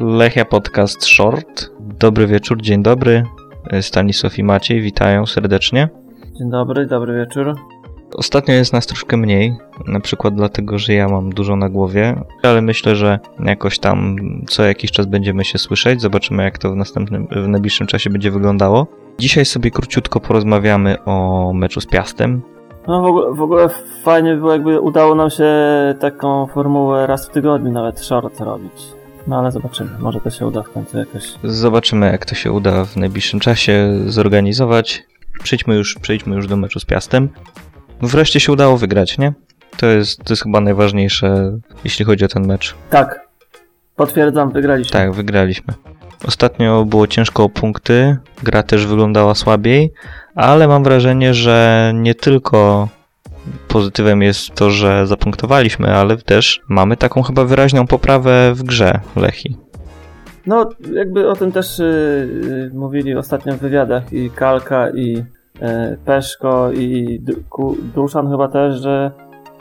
Lechia Podcast Short. Dobry wieczór, dzień dobry. Stanisław i Maciej, witają serdecznie. Dzień dobry, dobry wieczór. Ostatnio jest nas troszkę mniej, na przykład dlatego, że ja mam dużo na głowie, ale myślę, że jakoś tam co jakiś czas będziemy się słyszeć. Zobaczymy, jak to w następnym, w najbliższym czasie będzie wyglądało. Dzisiaj sobie króciutko porozmawiamy o meczu z Piastem. No w ogóle, w ogóle fajnie było, jakby udało nam się taką formułę raz w tygodniu nawet short robić. No ale zobaczymy, może to się uda w końcu jakoś. Zobaczymy, jak to się uda w najbliższym czasie zorganizować. Przejdźmy już, przejdźmy już do meczu z Piastem. Wreszcie się udało wygrać, nie? To jest, to jest chyba najważniejsze, jeśli chodzi o ten mecz. Tak, potwierdzam, wygraliśmy. Tak, wygraliśmy. Ostatnio było ciężko o punkty, gra też wyglądała słabiej, ale mam wrażenie, że nie tylko pozytywem jest to, że zapunktowaliśmy, ale też mamy taką chyba wyraźną poprawę w grze Lechi. No, jakby o tym też yy, mówili ostatnio w wywiadach i Kalka, i yy, Peszko, i Duszan chyba też, że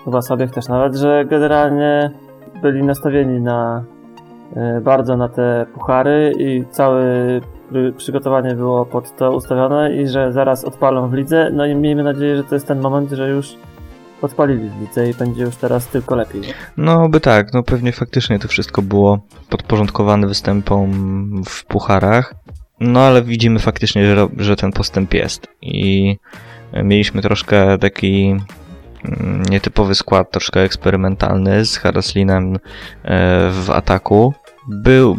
chyba sobie też nawet, że generalnie byli nastawieni na yy, bardzo na te puchary i całe przygotowanie było pod to ustawione i że zaraz odpalą w lidze. No i miejmy nadzieję, że to jest ten moment, że już podpalili lidze i będzie już teraz tylko lepiej. No by tak, no pewnie faktycznie to wszystko było podporządkowane występom w pucharach. No ale widzimy faktycznie, że, że ten postęp jest i mieliśmy troszkę taki mm, nietypowy skład, troszkę eksperymentalny z Haraslinem e, w ataku. Był,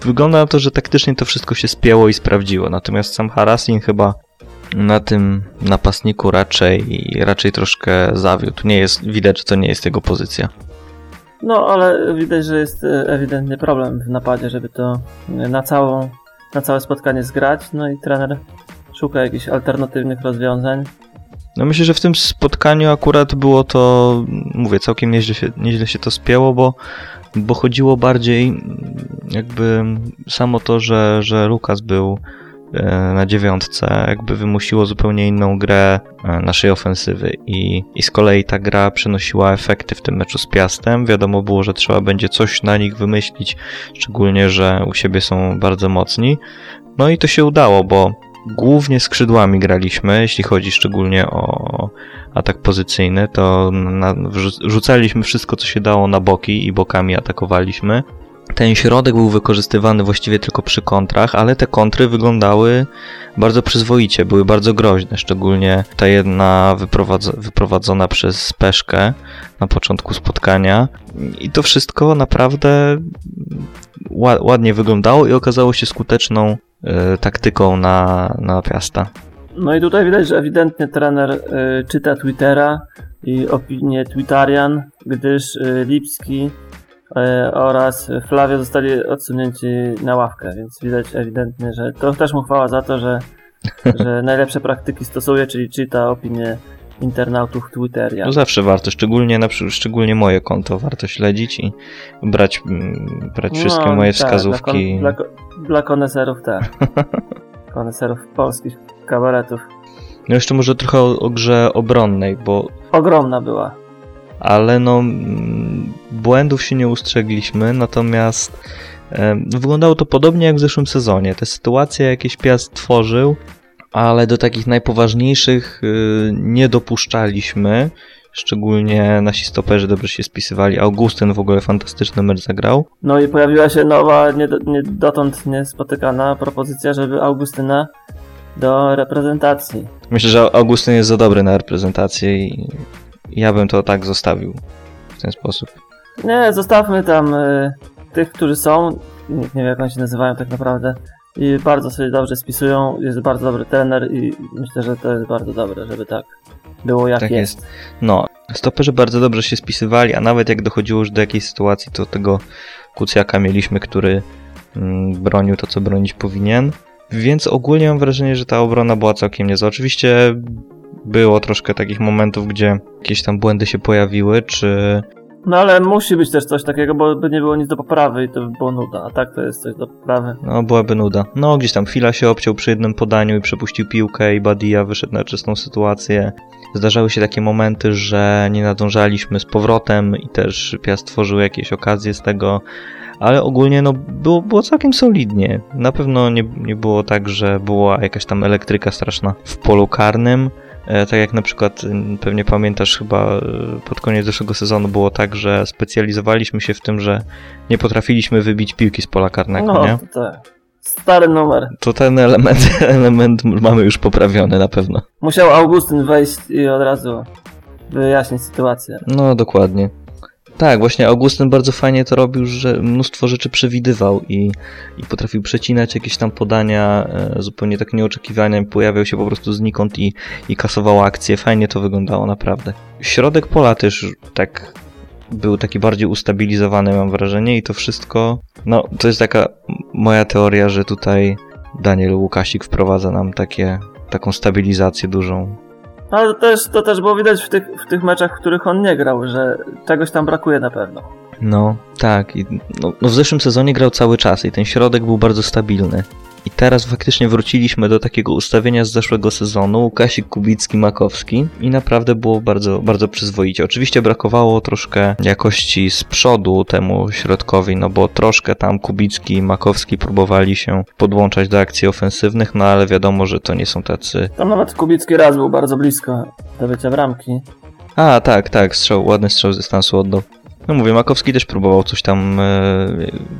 wygląda na to, że taktycznie to wszystko się spięło i sprawdziło, natomiast sam Haraslin chyba na tym napastniku raczej, raczej troszkę zawiódł. Nie jest, widać, że to nie jest jego pozycja. No, ale widać, że jest e, ewidentnie problem w napadzie, żeby to na, całą, na całe spotkanie zgrać. No i trener szuka jakichś alternatywnych rozwiązań. No myślę, że w tym spotkaniu akurat było to, mówię, całkiem nieźle się, nieźle się to spięło, bo, bo chodziło bardziej jakby samo to, że, że Lukas był E, na dziewiątce jakby wymusiło zupełnie inną grę e, naszej ofensywy i, i z kolei ta gra przynosiła efekty w tym meczu z Piastem. Wiadomo było, że trzeba będzie coś na nich wymyślić, szczególnie, że u siebie są bardzo mocni. No i to się udało, bo głównie skrzydłami graliśmy, jeśli chodzi szczególnie o atak pozycyjny, to na, rzucaliśmy wszystko, co się dało na boki i bokami atakowaliśmy. Ten środek był wykorzystywany właściwie tylko przy kontrach, ale te kontry wyglądały bardzo przyzwoicie, były bardzo groźne, szczególnie ta jedna wyprowadzona przez Peszkę na początku spotkania. I to wszystko naprawdę ładnie wyglądało i okazało się skuteczną y, taktyką na, na Piasta. No i tutaj widać, że ewidentnie trener y, czyta Twittera i opinię Twittarian, gdyż y, Lipski E, oraz Flavio zostali odsunięci na ławkę, więc widać ewidentnie, że to też mu chwała za to, że, że najlepsze praktyki stosuje, czyli czyta opinie internautów Twitteria. No zawsze warto, szczególnie na szczególnie moje konto warto śledzić i brać, mm, brać no, wszystkie moje tak, wskazówki. Dla, dla, dla koneserów tak. koneserów polskich kabaretów. No jeszcze może trochę o, o grze obronnej, bo... Ogromna była ale no błędów się nie ustrzegliśmy, natomiast wyglądało to podobnie jak w zeszłym sezonie. Te sytuacje jakieś Piast tworzył, ale do takich najpoważniejszych e, nie dopuszczaliśmy. Szczególnie nasi stoperzy dobrze się spisywali. Augustyn w ogóle fantastyczny mecz zagrał. No i pojawiła się nowa, nie, nie, dotąd niespotykana propozycja, żeby Augustyna do reprezentacji. Myślę, że Augustyn jest za dobry na reprezentację i ja bym to tak zostawił w ten sposób. Nie, zostawmy tam y, tych, którzy są. Nie, nie wiem, jak oni się nazywają tak naprawdę. I bardzo sobie dobrze spisują. Jest bardzo dobry trener i myślę, że to jest bardzo dobre, żeby tak było jak tak jest. jest. No, stoperzy bardzo dobrze się spisywali, a nawet jak dochodziło już do jakiejś sytuacji, to tego Kucjaka mieliśmy, który mm, bronił to, co bronić powinien. Więc ogólnie mam wrażenie, że ta obrona była całkiem niezła. Oczywiście było troszkę takich momentów, gdzie jakieś tam błędy się pojawiły, czy... No ale musi być też coś takiego, bo by nie było nic do poprawy i to by było nuda, a tak to jest coś do poprawy. No, byłaby nuda. No, gdzieś tam Fila się obciął przy jednym podaniu i przepuścił piłkę i Badia wyszedł na czystą sytuację. Zdarzały się takie momenty, że nie nadążaliśmy z powrotem i też Piast tworzył jakieś okazje z tego, ale ogólnie no, było, było całkiem solidnie. Na pewno nie, nie było tak, że była jakaś tam elektryka straszna w polu karnym. E, tak jak na przykład, y, pewnie pamiętasz, chyba y, pod koniec zeszłego sezonu było tak, że specjalizowaliśmy się w tym, że nie potrafiliśmy wybić piłki z pola karnego, No, nie? to tak. Stary numer. To ten element, element mamy już poprawiony na pewno. Musiał Augustyn wejść i od razu wyjaśnić sytuację. No, dokładnie. Tak, właśnie Augustyn bardzo fajnie to robił, że mnóstwo rzeczy przewidywał i, i potrafił przecinać jakieś tam podania e, zupełnie tak nieoczekiwane. Pojawiał się po prostu znikąd i, i kasował akcję. Fajnie to wyglądało, naprawdę. Środek pola też tak był taki bardziej ustabilizowany, mam wrażenie, i to wszystko. No, to jest taka moja teoria, że tutaj Daniel Łukasik wprowadza nam takie, taką stabilizację dużą. Ale to też, to też było widać w tych, w tych meczach, w których on nie grał, że czegoś tam brakuje na pewno. No, tak. I, no, no w zeszłym sezonie grał cały czas i ten środek był bardzo stabilny. I teraz faktycznie wróciliśmy do takiego ustawienia z zeszłego sezonu, Łukasik, Kubicki, Makowski i naprawdę było bardzo, bardzo przyzwoicie. Oczywiście brakowało troszkę jakości z przodu temu środkowi, no bo troszkę tam Kubicki i Makowski próbowali się podłączać do akcji ofensywnych, no ale wiadomo, że to nie są tacy... Tam nawet Kubicki raz był bardzo blisko do bycia bramki. A, tak, tak, strzał, ładny strzał z dystansu oddał. No mówię, Makowski też próbował coś tam e,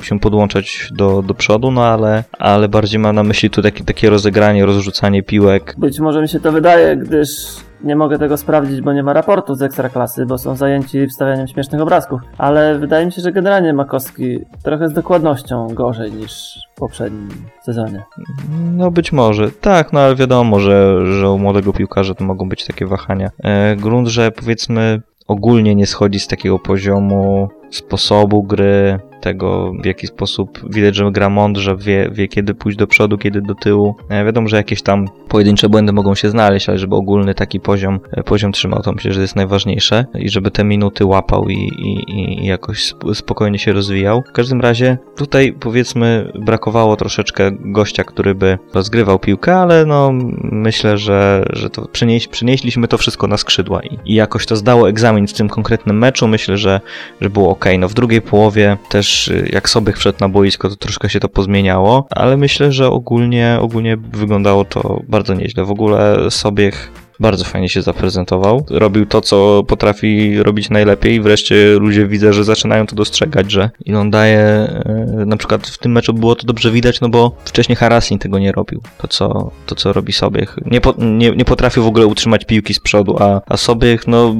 się podłączać do, do przodu, no ale, ale bardziej ma na myśli tu takie, takie rozegranie, rozrzucanie piłek. Być może mi się to wydaje, gdyż nie mogę tego sprawdzić, bo nie ma raportu z ekstraklasy, bo są zajęci wstawianiem śmiesznych obrazków. Ale wydaje mi się, że generalnie Makowski trochę z dokładnością gorzej niż w poprzednim sezonie. No być może, tak, no ale wiadomo, że, że u młodego piłkarza to mogą być takie wahania. E, grunt, że powiedzmy ogólnie nie schodzi z takiego poziomu sposobu gry, tego w jaki sposób widać, że gra mądrze, wie, wie kiedy pójść do przodu, kiedy do tyłu. E, wiadomo, że jakieś tam pojedyncze błędy mogą się znaleźć, ale żeby ogólny taki poziom, e, poziom trzymał, to myślę, że jest najważniejsze i żeby te minuty łapał i, i, i jakoś sp- spokojnie się rozwijał. W każdym razie tutaj powiedzmy brakowało troszeczkę gościa, który by rozgrywał piłkę, ale no myślę, że, że to przynieś, przynieśliśmy to wszystko na skrzydła i, i jakoś to zdało egzamin w tym konkretnym meczu. Myślę, że, że było ok. No w drugiej połowie też y, jak sobie wszedł na boisko, to troszkę się to pozmieniało, ale myślę, że ogólnie, ogólnie wyglądało to bardzo nieźle. W ogóle Sobiech bardzo fajnie się zaprezentował. Robił to, co potrafi robić najlepiej. Wreszcie ludzie widzę, że zaczynają to dostrzegać, że i on daje, e, na przykład w tym meczu było to dobrze widać, no bo wcześniej Harasin tego nie robił. To, co, to, co robi Sobiech. Nie, po, nie, nie potrafił w ogóle utrzymać piłki z przodu, a, a Sobiech, no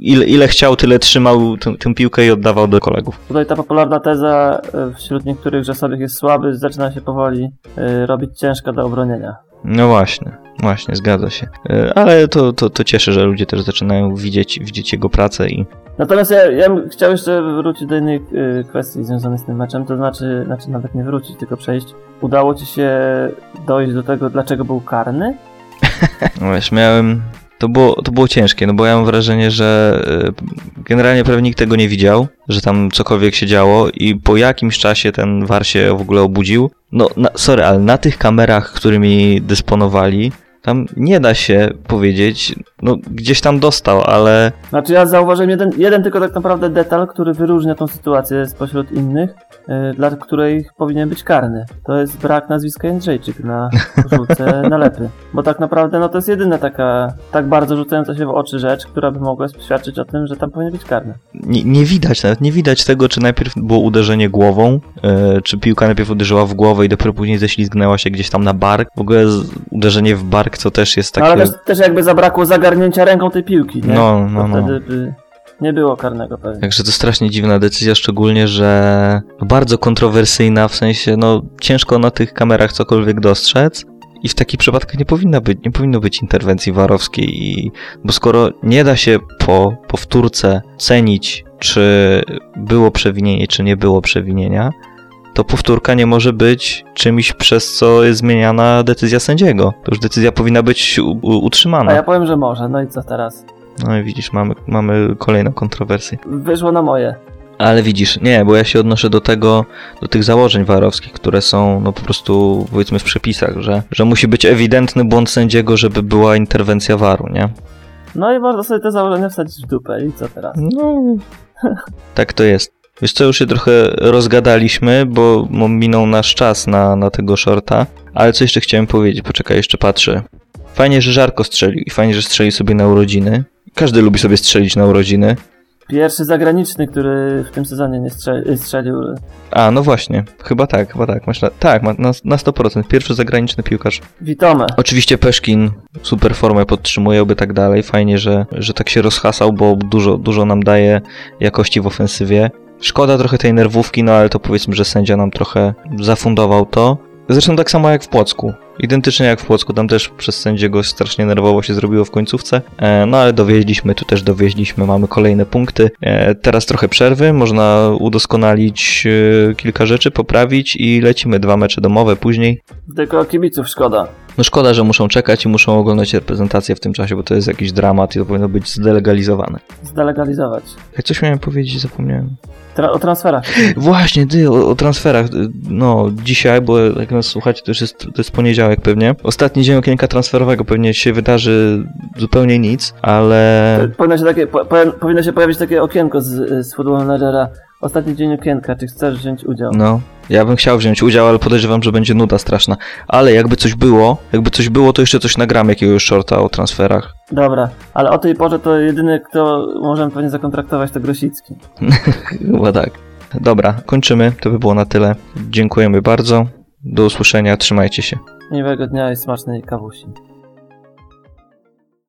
ile, ile chciał, tyle trzymał tę, tę piłkę i oddawał do kolegów. Tutaj ta popularna teza e, wśród niektórych, że Sobiech jest słaby, zaczyna się powoli e, robić ciężka do obronienia. No właśnie, właśnie, zgadza się. E, Ale to, to, to cieszy, że ludzie też zaczynają widzieć, widzieć jego pracę i Natomiast ja, ja bym chciał jeszcze wrócić do innej y, kwestii związanej z tym meczem, to znaczy, znaczy nawet nie wrócić, tylko przejść. Udało ci się dojść do tego, dlaczego był karny? No wiesz, miałem. To było, to było ciężkie, no bo ja mam wrażenie, że e, generalnie prawie nikt tego nie widział, że tam cokolwiek się działo i po jakimś czasie ten war się w ogóle obudził. No, na, sorry, ale na tych kamerach, którymi dysponowali, tam nie da się powiedzieć, no gdzieś tam dostał, ale Znaczy ja zauważyłem jeden, jeden tylko tak naprawdę detal, który wyróżnia tą sytuację spośród innych, y, dla której powinien być karny. To jest brak nazwiska Jędrzejczyk na koszulce nalepy. Bo tak naprawdę no to jest jedyna taka tak bardzo rzucająca się w oczy rzecz, która by mogła świadczyć o tym, że tam powinien być karny. nie, nie widać nawet, nie widać tego, czy najpierw było uderzenie głową, e, czy piłka najpierw uderzyła w głowę i dopiero później ześlizgnęła się gdzieś tam na bark. W ogóle uderzenie w bark to też jest No, takie... ale też, też jakby zabrakło zagarnięcia ręką tej piłki, nie? No, To no, no. wtedy by nie było karnego pewnie. Także to strasznie dziwna decyzja, szczególnie, że bardzo kontrowersyjna, w sensie, no ciężko na tych kamerach cokolwiek dostrzec. I w takich przypadkach nie powinna być, nie powinno być interwencji warowskiej, i, bo skoro nie da się po powtórce cenić, czy było przewinienie, czy nie było przewinienia, to powtórka nie może być czymś, przez co jest zmieniana decyzja sędziego. To już decyzja powinna być utrzymana. A ja powiem, że może. No i co teraz? No i widzisz, mamy, mamy kolejną kontrowersję. Wyszło na moje. Ale widzisz, nie, bo ja się odnoszę do tego, do tych założeń warowskich, które są no po prostu powiedzmy w przepisach, że, że musi być ewidentny błąd sędziego, żeby była interwencja waru, nie? No i można sobie te założenia wsadzić w dupę. I co teraz? No, tak to jest. Wiesz co, już się trochę rozgadaliśmy, bo minął nasz czas na, na tego shorta, ale co jeszcze chciałem powiedzieć, poczekaj, jeszcze patrzę. Fajnie, że Żarko strzelił i fajnie, że strzelił sobie na urodziny. Każdy lubi sobie strzelić na urodziny. Pierwszy zagraniczny, który w tym sezonie nie strzelił. strzelił. A, no właśnie. Chyba tak, chyba tak. Na, tak, na, na 100%. Pierwszy zagraniczny piłkarz. Witamy. Oczywiście Peszkin super formę podtrzymuje, oby tak dalej. Fajnie, że, że tak się rozhasał, bo dużo, dużo nam daje jakości w ofensywie. Szkoda trochę tej nerwówki, no ale to powiedzmy, że sędzia nam trochę zafundował to. Zresztą tak samo jak w Płocku. Identycznie jak w Płocku, tam też przez sędziego strasznie nerwowo się zrobiło w końcówce. E, no ale dowieźliśmy, tu też dowieźliśmy, mamy kolejne punkty. E, teraz trochę przerwy, można udoskonalić e, kilka rzeczy, poprawić i lecimy dwa mecze domowe później. Tylko kibiców szkoda. No szkoda, że muszą czekać i muszą oglądać reprezentację w tym czasie, bo to jest jakiś dramat i to powinno być zdelegalizowane. Zdelegalizować. Jak coś miałem powiedzieć, zapomniałem. Tra o transferach. Właśnie, ty, o, o, transferach. No, dzisiaj, bo jak nas słuchacie, to już jest, to jest poniedziałek pewnie. Ostatni dzień okienka transferowego pewnie się wydarzy zupełnie nic, ale... Powinno się, takie, po, powinno się pojawić takie okienko z, z Football Managera. Ostatni dzień okienka, czy chcesz wziąć udział? No, ja bym chciał wziąć udział, ale podejrzewam, że będzie nuda straszna. Ale jakby coś było, jakby coś było, to jeszcze coś nagram jakiegoś shorta o transferach. Dobra, ale o tej porze to jedyny, kto możemy pewnie zakontraktować, to Grosicki. Chyba tak. Dobra, kończymy. To by było na tyle. Dziękujemy bardzo. Do usłyszenia, trzymajcie się. Miłego dnia i smacznej kawusi.